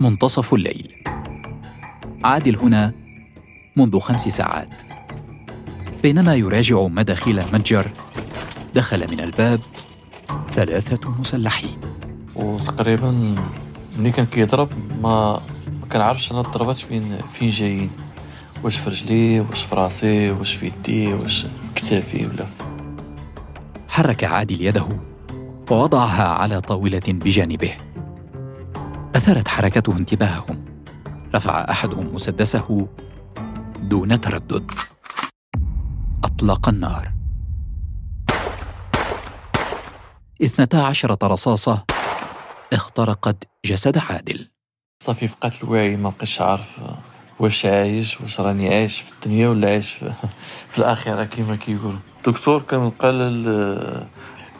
منتصف الليل. عادل هنا منذ خمس ساعات. بينما يراجع مداخيل المتجر دخل من الباب ثلاثة مسلحين. وتقريبا ملي كان كيضرب ما ما كنعرفش أنا الضربات فين فين جايين. واش في رجليه واش في راسي واش في يديه واش في كتافي ولا. حرك عادل يده ووضعها على طاولة بجانبه. أثارت حركته انتباههم. رفع أحدهم مسدسه دون تردد. أطلق النار. اثنتا عشرة رصاصة اخترقت جسد عادل. صافي فقدت الوعي ما بقيتش عارف واش عايش واش راني عايش في الدنيا ولا عايش في, في الآخرة كما كيقولوا. الدكتور كان قال ال-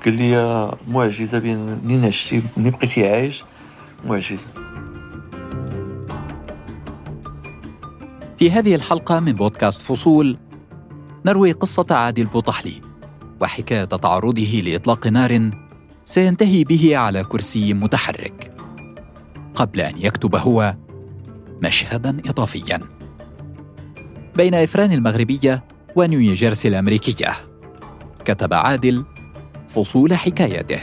قال لي معجزة بين منين عشتي؟ منين بقيتي عايش؟ معجزه في هذه الحلقة من بودكاست فصول نروي قصة عادل بوطحلي وحكاية تعرضه لإطلاق نار سينتهي به على كرسي متحرك قبل أن يكتب هو مشهدا إضافيا. بين إفران المغربية ونيوجيرسي الأمريكية كتب عادل فصول حكايته.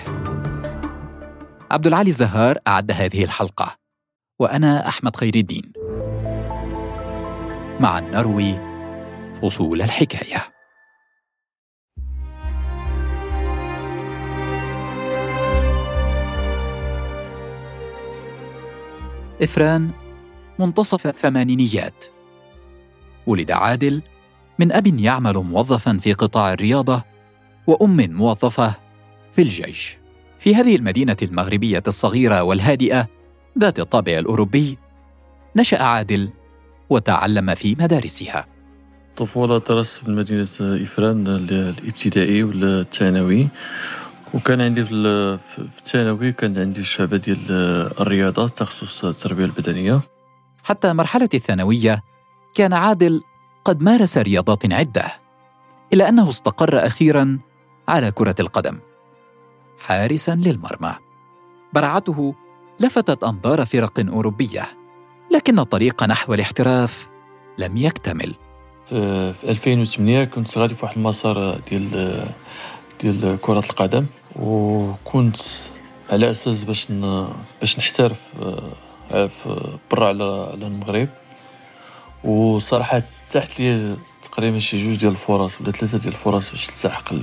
عبد العالي الزهار أعد هذه الحلقة. وأنا أحمد خير الدين. مع نروي فصول الحكاية. إفران منتصف الثمانينيات. ولد عادل من أب يعمل موظفا في قطاع الرياضة وأم موظفة في الجيش. في هذه المدينة المغربية الصغيرة والهادئة ذات الطابع الأوروبي نشأ عادل وتعلم في مدارسها. طفولة درست في مدينة إفران الابتدائي والثانوي وكان عندي في ال- في الثانوي كان عندي الشعبة ديال الرياضة تخصص التربية البدنية. حتى مرحلة الثانوية كان عادل قد مارس رياضات عدة إلا أنه استقر أخيرا على كرة القدم. حارسا للمرمى برعته لفتت أنظار فرق أوروبية لكن الطريق نحو الاحتراف لم يكتمل في في 2008 كنت غادي في واحد المسار ديال ديال كرة القدم وكنت على أساس باش. باش نحترف آه، برا على على المغرب وصراحة تحت لي تقريبا شي جوج ديال الفرص ولا ثلاثة ديال الفرص باش تلتحق.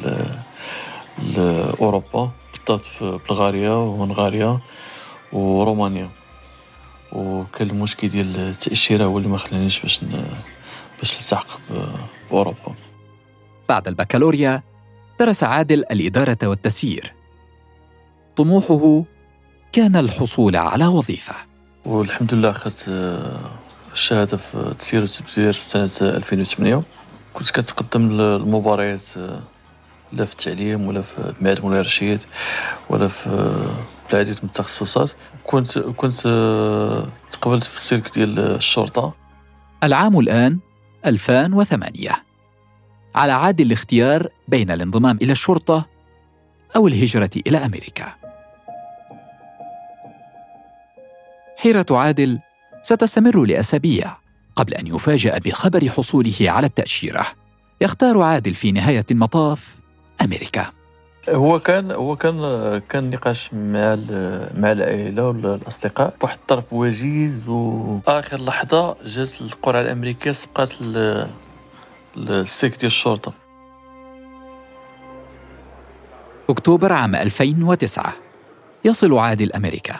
لأوروبا بالضبط في بلغاريا وهنغاريا ورومانيا. وكان المشكل ديال التأشيرة هو اللي ما خلانيش باش. باش نلتحق بأوروبا. بعد البكالوريا درس عادل الإدارة والتسيير. طموحه كان الحصول على وظيفة. والحمد لله أخذت الشهادة في التسيير والتبذير في سنة 2008 كنت كنتقدم للمباريات لا في التعليم ولا في معهد مولاي رشيد ولا في العديد من التخصصات. كنت كنت آه، تقبلت في السلك ديال الشرطة. العام الآن 2008 على عادل الاختيار بين الانضمام إلى الشرطة أو الهجرة إلى أمريكا. حيرة عادل ستستمر لأسابيع قبل أن يفاجأ بخبر حصوله على التأشيرة. يختار عادل في نهاية المطاف أمريكا. هو كان هو كان كان نقاش مع مع العائلة والأصدقاء بواحد الطرف وجيز واخر لحظة جات القرعه الأمريكية سبقات ال- السلك ديال الشرطة. أكتوبر عام 2009 يصل عادل أمريكا.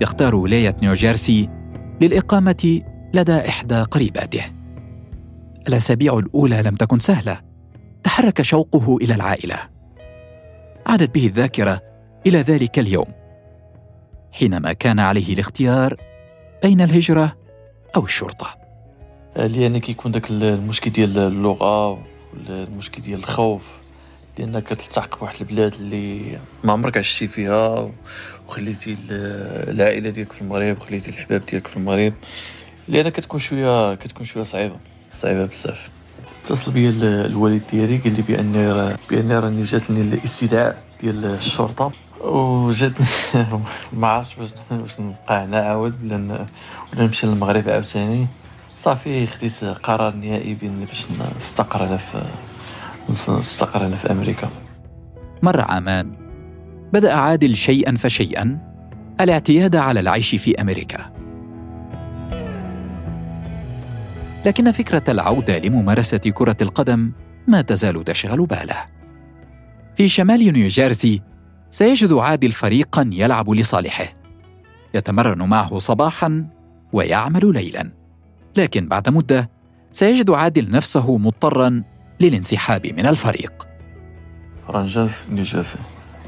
يختار ولاية نيوجيرسي للإقامة لدى إحدى قريباته. الأسابيع الأولى لم تكن سهلة. تحرك شوقه إلى العائلة. عادت به الذاكرة إلى ذلك اليوم. حينما كان عليه الاختيار بين الهجرة أو الشرطة. لأن كيكون داك المشكل ديال اللغة ولا المشكل ديال الخوف لأنك كتلتحق بواحد البلاد اللي ما عمرك عشتي فيها وخليتي ال- العائلة ديالك في المغرب وخليتي الحباب ديالك في المغرب. لأن كتكون شوية كتكون شوية صعيبة. صعيبة بزاف. اتصل بيا ال- الوالد ديالي قال لي بان راه بأن راني جاتني الاستدعاء ديال الشرطة. وجاتني ما عرفتش واش نبقى هنا عاود ولا ولا نمشي للمغرب عاوتاني. صافي خديت قرار نهائي بان باش نستقر هنا في نستقر هنا في أمريكا. مر عامان بدأ عادل شيئا فشيئا الاعتياد على العيش في أمريكا. لكن فكرة العودة لممارسة كرة القدم ما تزال تشغل باله. في شمال نيوجيرسي سيجد عادل فريقا يلعب لصالحه. يتمرن معه صباحا ويعمل ليلا. لكن بعد مدة سيجد عادل نفسه مضطرا للانسحاب من الفريق. رانجاز نيوجيرسي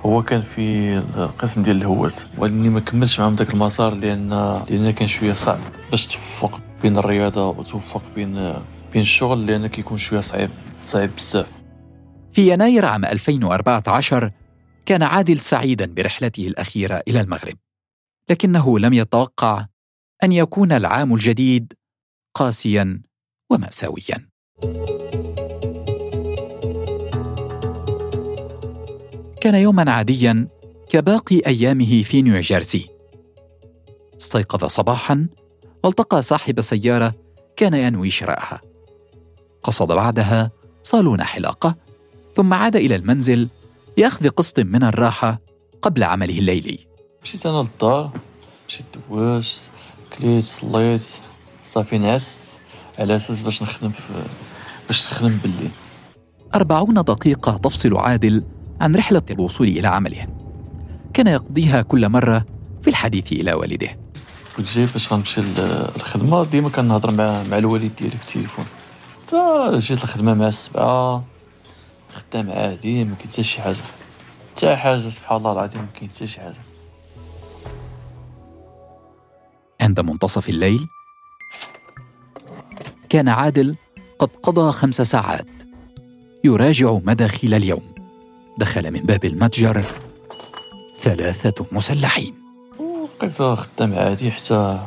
هو كان في القسم ديال الهواة ولكني ما كملتش معاهم ذاك المسار لأن لأن كان شوية صعب باش توفق. بين الرياضة وتوفق بين بين الشغل لأن كيكون شوية صعيب صعيب بزاف. في يناير عام 2014 كان عادل سعيدا برحلته الأخيرة إلى المغرب لكنه لم يتوقع أن يكون العام الجديد قاسيا وماساويا. كان يوما عاديا كباقي أيامه في نيوجيرسي. استيقظ صباحا والتقى صاحب سيارة كان ينوي شراءها قصد بعدها صالون حلاقة ثم عاد إلى المنزل لأخذ قسط من الراحة قبل عمله الليلي. مشيت أنا للدار مشيت دوزت كليت صليت صافي نعس على أساس باش نخدم في باش نخدم بالليل. أربعون دقيقة تفصل عادل عن رحلة الوصول إلى عمله. كان يقضيها كل مرة في الحديث إلى والده. جاي فاش غنمشي للخدمة ديما كنهضر مع مع الوالد ديالي في التليفون. حتى جيت الخدمة مع السبعة خدام عادي ما كاين حتى شي حاجة. حتى حاجة سبحان الله العظيم ما كاين حتى شي حاجة. عند منتصف الليل كان عادل قد قضى خمس ساعات. يراجع مداخيل اليوم. دخل من باب المتجر ثلاثة مسلحين. بقيت خدام عادي حتى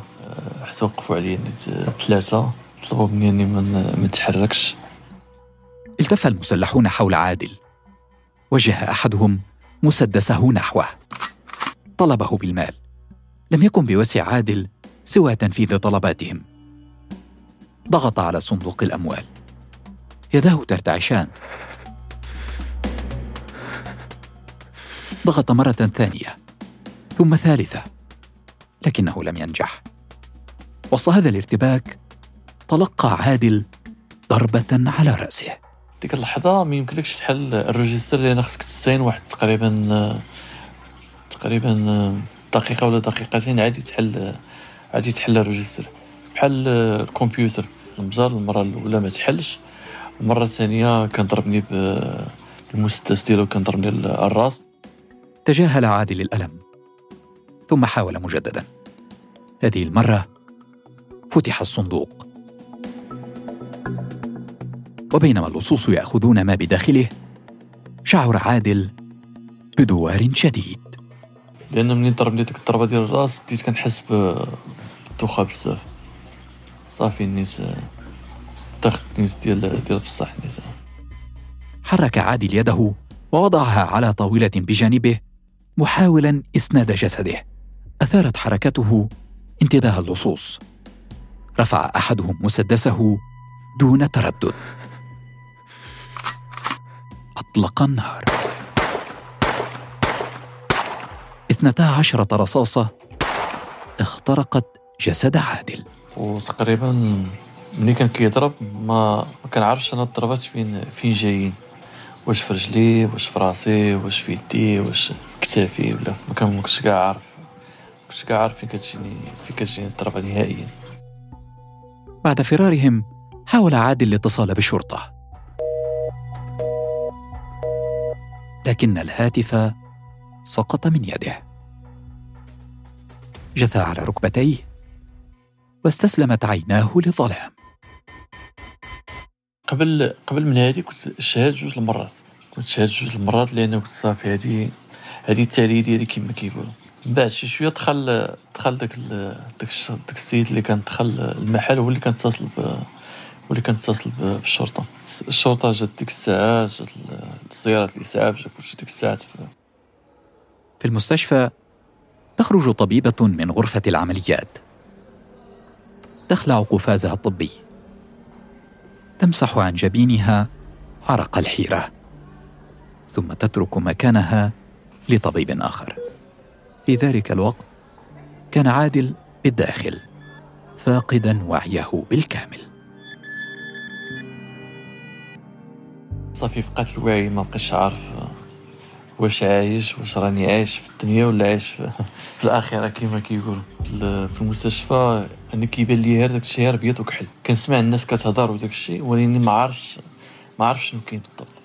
حتى وقفوا علي ثلاثة طلبوا مني إني ما نتحركش. التف المسلحون حول عادل. وجه أحدهم مسدسه نحوه. طلبه بالمال. لم يكن بوسع عادل سوى تنفيذ طلباتهم. ضغط على صندوق الأموال. يداه ترتعشان ضغط مرة ثانية. ثم ثالثة. لكنه لم ينجح. وسط هذا الارتباك تلقى عادل ضربة على رأسه. ديك اللحظة ما يمكنلكش تحل الريجستر لأن خصك تستعين واحد تقريبا تقريبا دقيقة ولا دقيقتين عادي تحل عادي تحل الريجستر. بحال الكمبيوتر. المجر المرة الأولى ما تحلش المرة الثانية كان ضربني بالمسدس ديالو كان ضربني الراس تجاهل عادل الألم ثم حاول مجددا. هذه المرة فتح الصندوق. وبينما اللصوص يأخذون ما بداخله شعر عادل بدوار شديد. لأن منين ضربني ديك الضربه ديال الراس بديت كنحس بالدوخه بزاف. صافي الناس تاخد الناس ديال ديال بصح الناس. حرك عادل يده ووضعها على طاولة بجانبه محاولا إسناد جسده. أثارت حركته انتباه اللصوص. رفع أحدهم مسدسه دون تردد. أطلق النار. اثنتا عشرة رصاصة اخترقت جسد عادل. وتقريبا ملي كان كيضرب ما ما كنعرفش أنا الضربات فين فين جايين. واش في رجلي واش في راسي واش في يدي واش في كتافي ولا ما كنتش كاع عارف. كنتش كاع عارف فين كتجيني فين كتجيني الضربة نهائيا. بعد فرارهم حاول عادل الاتصال بالشرطه لكن الهاتف سقط من يده. جثى على ركبتيه واستسلمت عيناه للظلام. قبل قبل من هذه كنت شهاد جوج المرات. كنت شهاد جوج المرات لأن كنت صافي. هذه هذه التاليه ديالي كما كيقولوا. بعد شي شوية دخل دخل داك داك داك السيد اللي كان دخل المحل هو اللي كان اتصل واللي كان اتصل بالشرطه الشرطة. جات ديك الساعات جات سياره الإسعاف جا كلشي ديك الساعات في المستشفى تخرج طبيبة من غرفة العمليات. تخلع قفازها الطبي. تمسح عن جبينها عرق الحيرة. ثم تترك مكانها لطبيب آخر. في ذلك الوقت كان عادل بالداخل فاقدا وعيه بالكامل. صافي فقدت الوعي ما بقيتش عارف واش عايش واش راني عايش في الدنيا ولا عايش في, في الآخرة كما كيقول في المستشفى أنا كيبان لي غير داكشي غير أبيض وكحل. كنسمع الناس كتهضر وداك الشيء ولكن ما عارفش ما عارفش شنو كاين بالضبط.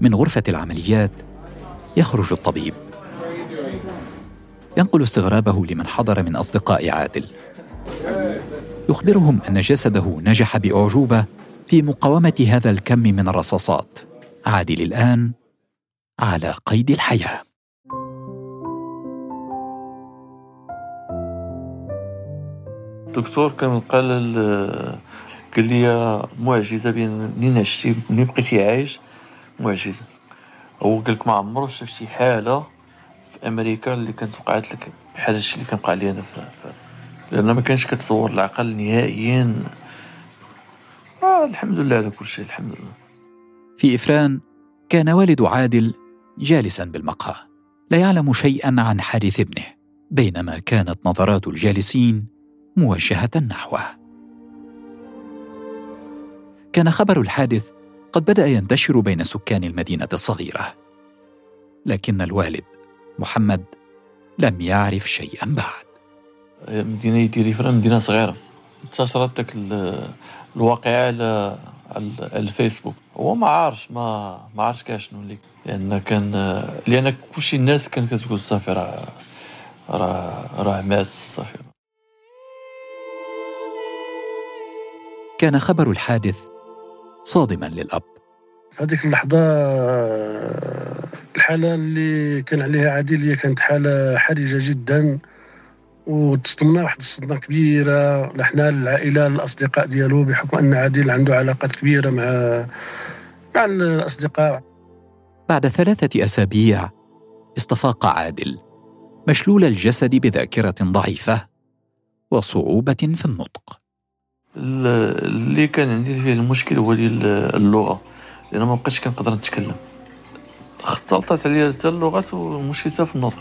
من غرفة العمليات يخرج الطبيب. ينقل استغرابه لمن حضر من أصدقاء عادل. يخبرهم أن جسده نجح بأعجوبة في مقاومة هذا الكم من الرصاصات. عادل الآن على قيد الحياة. الدكتور كان قال قال لي معجزة بين منين عشتي منين بقيتي عايش معجزة. هو قال لك ما عمرو شاف شي حالة في أمريكا اللي كانت وقعت لك بحال الشيء اللي كان وقع لي أنا لأن ما كانش كتصور العقل نهائيا. آه الحمد لله على كل شيء الحمد لله. في إفران كان والد عادل جالسا بالمقهى لا يعلم شيئا عن حارث ابنه بينما كانت نظرات الجالسين موجهة نحوه. كان خبر الحادث قد بدأ ينتشر بين سكان المدينة الصغيرة لكن الوالد محمد لم يعرف شيئا بعد. مدينة ديال فران مدينة صغيرة. انتشرت داك الواقعة على الفيسبوك. هو ما عارفش ما ما عارفش كاع شنو اللي لأن كان لأن كلشي الناس كانت كتقول صافي راه راه راه ماس صافي. كان خبر الحادث صادما للأب. في هذيك اللحظة الحالة اللي كان عليها عادل هي كانت حالة حرجة جدا وتصدمنا واحد الصدمة كبيرة لحنا العائلة الأصدقاء ديالو بحكم أن عادل عنده علاقات كبيرة مع مع الأصدقاء. بعد ثلاثة أسابيع استفاق عادل مشلول الجسد بذاكرة ضعيفة وصعوبة في النطق. اللي كان عندي فيه المشكل هو اللغة لأن ما بقيتش كنقدر نتكلم. اختلطت عليا حتى اللغات والمشكل في النطق.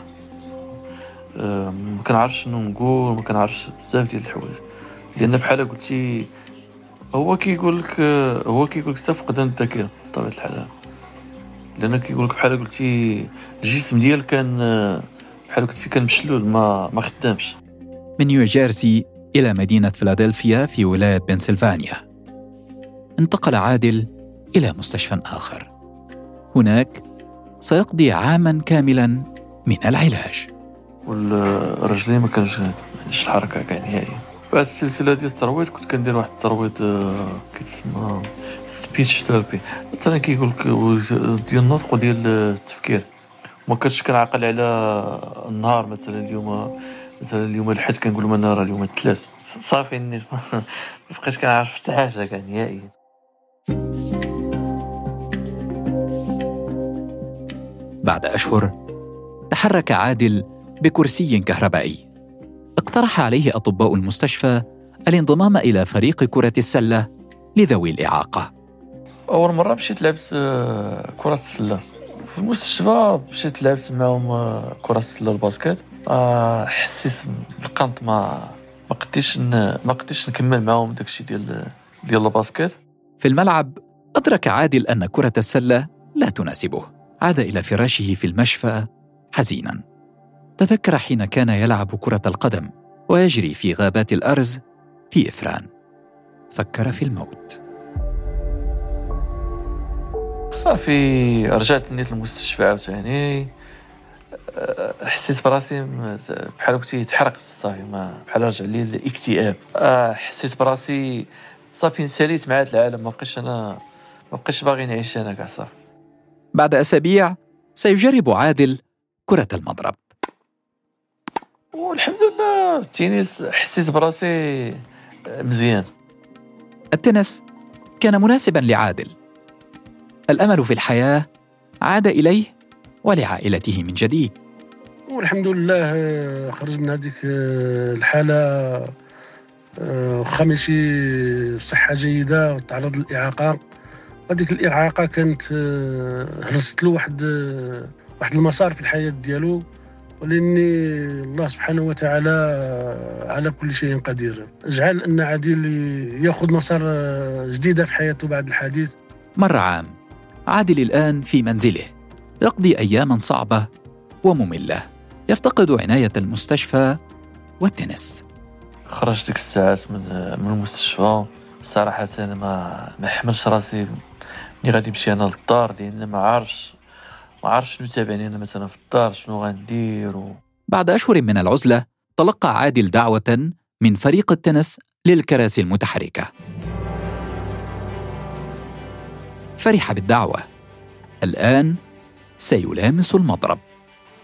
ما كنعرفش شنو نقول ما كنعرفش بزاف ديال الحوايج. لأن بحال قلتي هو كيقول لك هو كيقول لك فقدان الذاكرة بطبيعة الحال. لأن كيقول لك بحال قلتي الجسم ديال كان بحال قلتي كان مشلول ما ما خدامش. من نيوجيرسي إلى مدينة فيلادلفيا في ولاية بنسلفانيا. انتقل عادل إلى مستشفى آخر. هناك سيقضي عاما كاملا من العلاج. والرجلين ما كانش الحركة كاع نهائيا. بعد السلسلة ديال الترويض كنت كندير واحد الترويض آه، كيتسمى speech therapy مثلا كيقول لك ديال النطق وديال التفكير. ما كنتش كنعقل على النهار مثلا اليوم مثلا اليوم الحد كنقول لهم أنا راه اليوم الثلاث. صافي ما بقيتش كنعرف حتى حاجة كاع نهائيا. بعد أشهر تحرك عادل بكرسي كهربائي. اقترح عليه أطباء المستشفى الانضمام إلى فريق كرة السلة لذوي الإعاقة. أول مرة مشيت لعبت آه، كرة السلة. في المستشفى مشيت لعبت معاهم آه، كرة السلة ال basket آه حسيت بالقنط ما ما قديش ما قديش نكمل معاهم داكشي ديال ديال ال basket في الملعب أدرك عادل أن كرة السلة لا تناسبه. عاد إلى فراشه في المشفى حزينا. تذكر حين كان يلعب كرة القدم ويجري في غابات الأرز في إفران فكر في الموت. صافي رجعت نيت المستشفى عاوتاني. حسيت براسي بحال كنت تحرقت صافي ما بحال رجع لي الاكتئاب. آه، حسيت براسي صافي انساليت مع هذا العالم ما بقيتش أنا ما بقيتش باغي نعيش أنا كاع صافي. بعد أسابيع سيجرب عادل كرة المضرب. والحمد لله التنس حسيت براسي مزيان. التنس كان مناسبا لعادل. الأمل في الحياة عاد إليه ولعائلته من جديد. والحمد لله خرج من هذيك الحالة آه، واخا ماشي بصحة جيدة وتعرض للإعاقة. هذيك الإعاقة كانت هرست له واحد واحد المسار في الحياة ديالو ولأني الله سبحانه وتعالى على كل شيء قدير. اجعل أن عادل يأخذ مسار جديدة في حياته بعد الحديث. مر عام عادل الآن في منزله. يقضي اياما صعبة ومملة. يفتقد عناية المستشفى والتنس. خرجت ديك الساعات من من المستشفى. صراحة أنا ما ما حملش راسي. ملي غادي نمشي أنا للدار لأن ما عارفش ما عارفش شنو تابعني أنا مثلا في الدار شنو غندير و... بعد أشهر من العزلة تلقى عادل دعوة من فريق التنس للكراسي المتحركة. فرح بالدعوة. الآن سيلامس المضرب.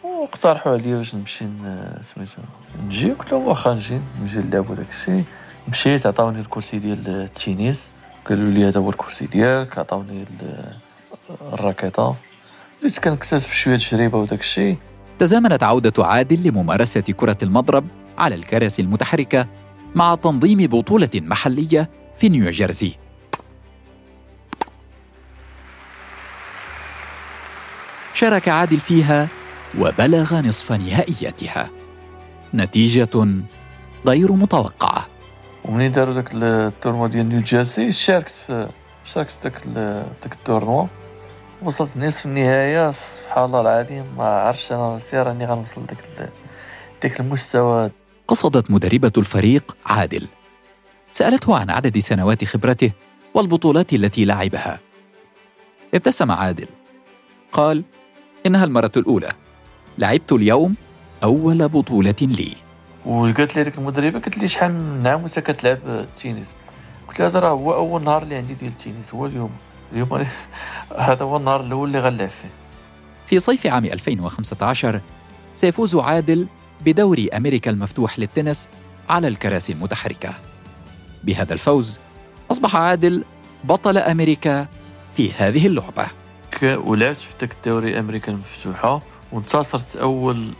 واقترحوا عليا واش نمشي سميتو نجي قلت لهم واخا نجي نجي نلعب وداك الشيء. مشيت عطاوني الكرسي ديال التنس. قالوا لي هذا هو الكرسي ديالك عطاوني الراكيطة. بديت كنكتسب شوية تجربه وداك الشيء. تزامنت عودة عادل لممارسة كرة المضرب على الكراسي المتحركة مع تنظيم بطولة محلية في نيوجيرسي. شارك عادل فيها وبلغ نصف نهائياتها. نتيجة غير متوقعة. ومنين داروا داك التورنوا ديال نيو جيرسي؟ شاركت في شاركت في داك داك التورنوا. وصلت نصف النهاية سبحان الله العظيم ما عرفتش أنا راسي راني غنوصل داك داك المستوى. قصدت مدربة الفريق عادل. سألته عن عدد سنوات خبرته والبطولات التي لعبها. ابتسم عادل. قال إنها المرة الأولى. لعبت اليوم أول بطولة لي. وقالت لي هذيك المدربة قالت لي شحال من عام وانت كتلعب التنس قلت لها هذا راه هو أول نهار اللي عندي ديال التنس هو اليوم. اليوم هذا هو النهار الأول اللي غنلعب فيه. في صيف عام 2015 سيفوز عادل بدوري أمريكا المفتوح للتنس على الكراسي المتحركة. بهذا الفوز أصبح عادل بطل أمريكا في هذه اللعبة. ولعبت في ذاك الدوري أمريكا المفتوحة وانتصرت اول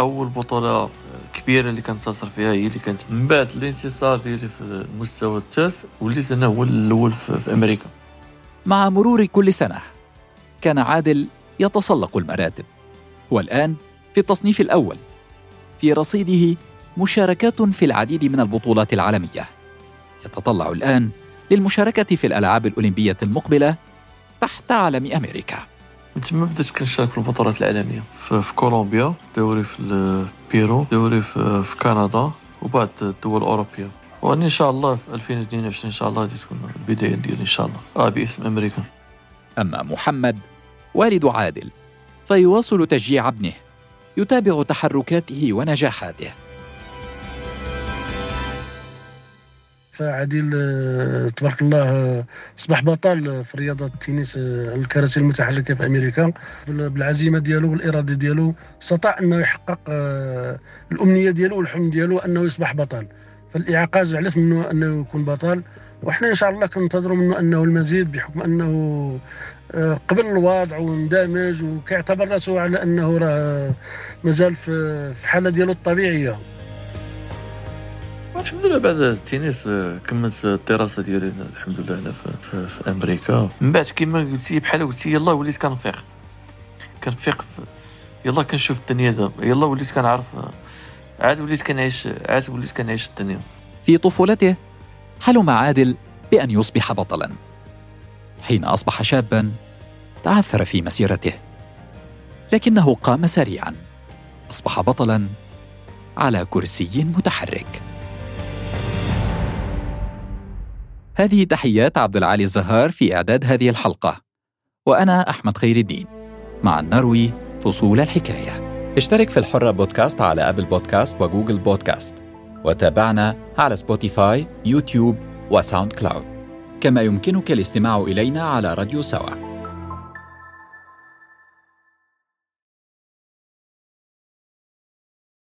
أول بطولة كبيرة اللي كنتصل فيها هي اللي كانت من بعد الانتصار ديالي في المستوى الثالث وليت أنا هو الأول في أمريكا. مع مرور كل سنة كان عادل يتسلق المراتب. والآن في التصنيف الأول في رصيده مشاركات في العديد من البطولات العالمية. يتطلع الآن للمشاركة في الألعاب الأولمبية المقبلة تحت علم أمريكا. من تما بدات كنشارك في البطولات العالمية. في, كولومبيا دوري في البيرو دوري في, في كندا وبعد الدول الأوروبية. واني ان شاء الله في 2022 إن شاء الله غادي تكون البدايه ديالي إن شاء الله. آه باسم أمريكا. أما محمد والد عادل فيواصل تشجيع ابنه يتابع تحركاته ونجاحاته. فعديل آه، تبارك الله آه، اصبح بطل في رياضه التنس آه، الكراسي المتحركة في أمريكا. بالعزيمة ديالو والاراده ديالو استطاع أنه يحقق الأمنية ديالو والحلم ديالو أنه يصبح بطل. فالإعاقة جعلت منه أنه يكون بطل. وحنا إن شاء الله كننتظروا منه أنه المزيد بحكم أنه قبل الوضع واندمج وكيعتبر راسه على أنه راه مازال في الحالة ديالو الطبيعية. الحمد لله بعد التنس كملت الدراسة ديالي الحمد لله هنا في, في, أمريكا. من بعد كما قلتي بحال قلتي يلا وليت كنفيق. كنفيق يلا كنشوف الدنيا دابا يلا وليت كنعرف عاد وليت كنعيش عاد وليت كنعيش الدنيا. في طفولته حلم عادل بأن يصبح بطلا؟ حين أصبح شابا تعثر في مسيرته. لكنه قام سريعا. أصبح بطلا على كرسي متحرك. هذه تحيات عبد العالي الزهار في إعداد هذه الحلقة. وأنا أحمد خير الدين. معا نروي فصول الحكاية. اشترك في الحرة بودكاست على Apple Podcasts و Google Podcasts. وتابعنا على سبوتيفاي يوتيوب وساوند كلاود. كما يمكنك الاستماع إلينا على راديو سوا.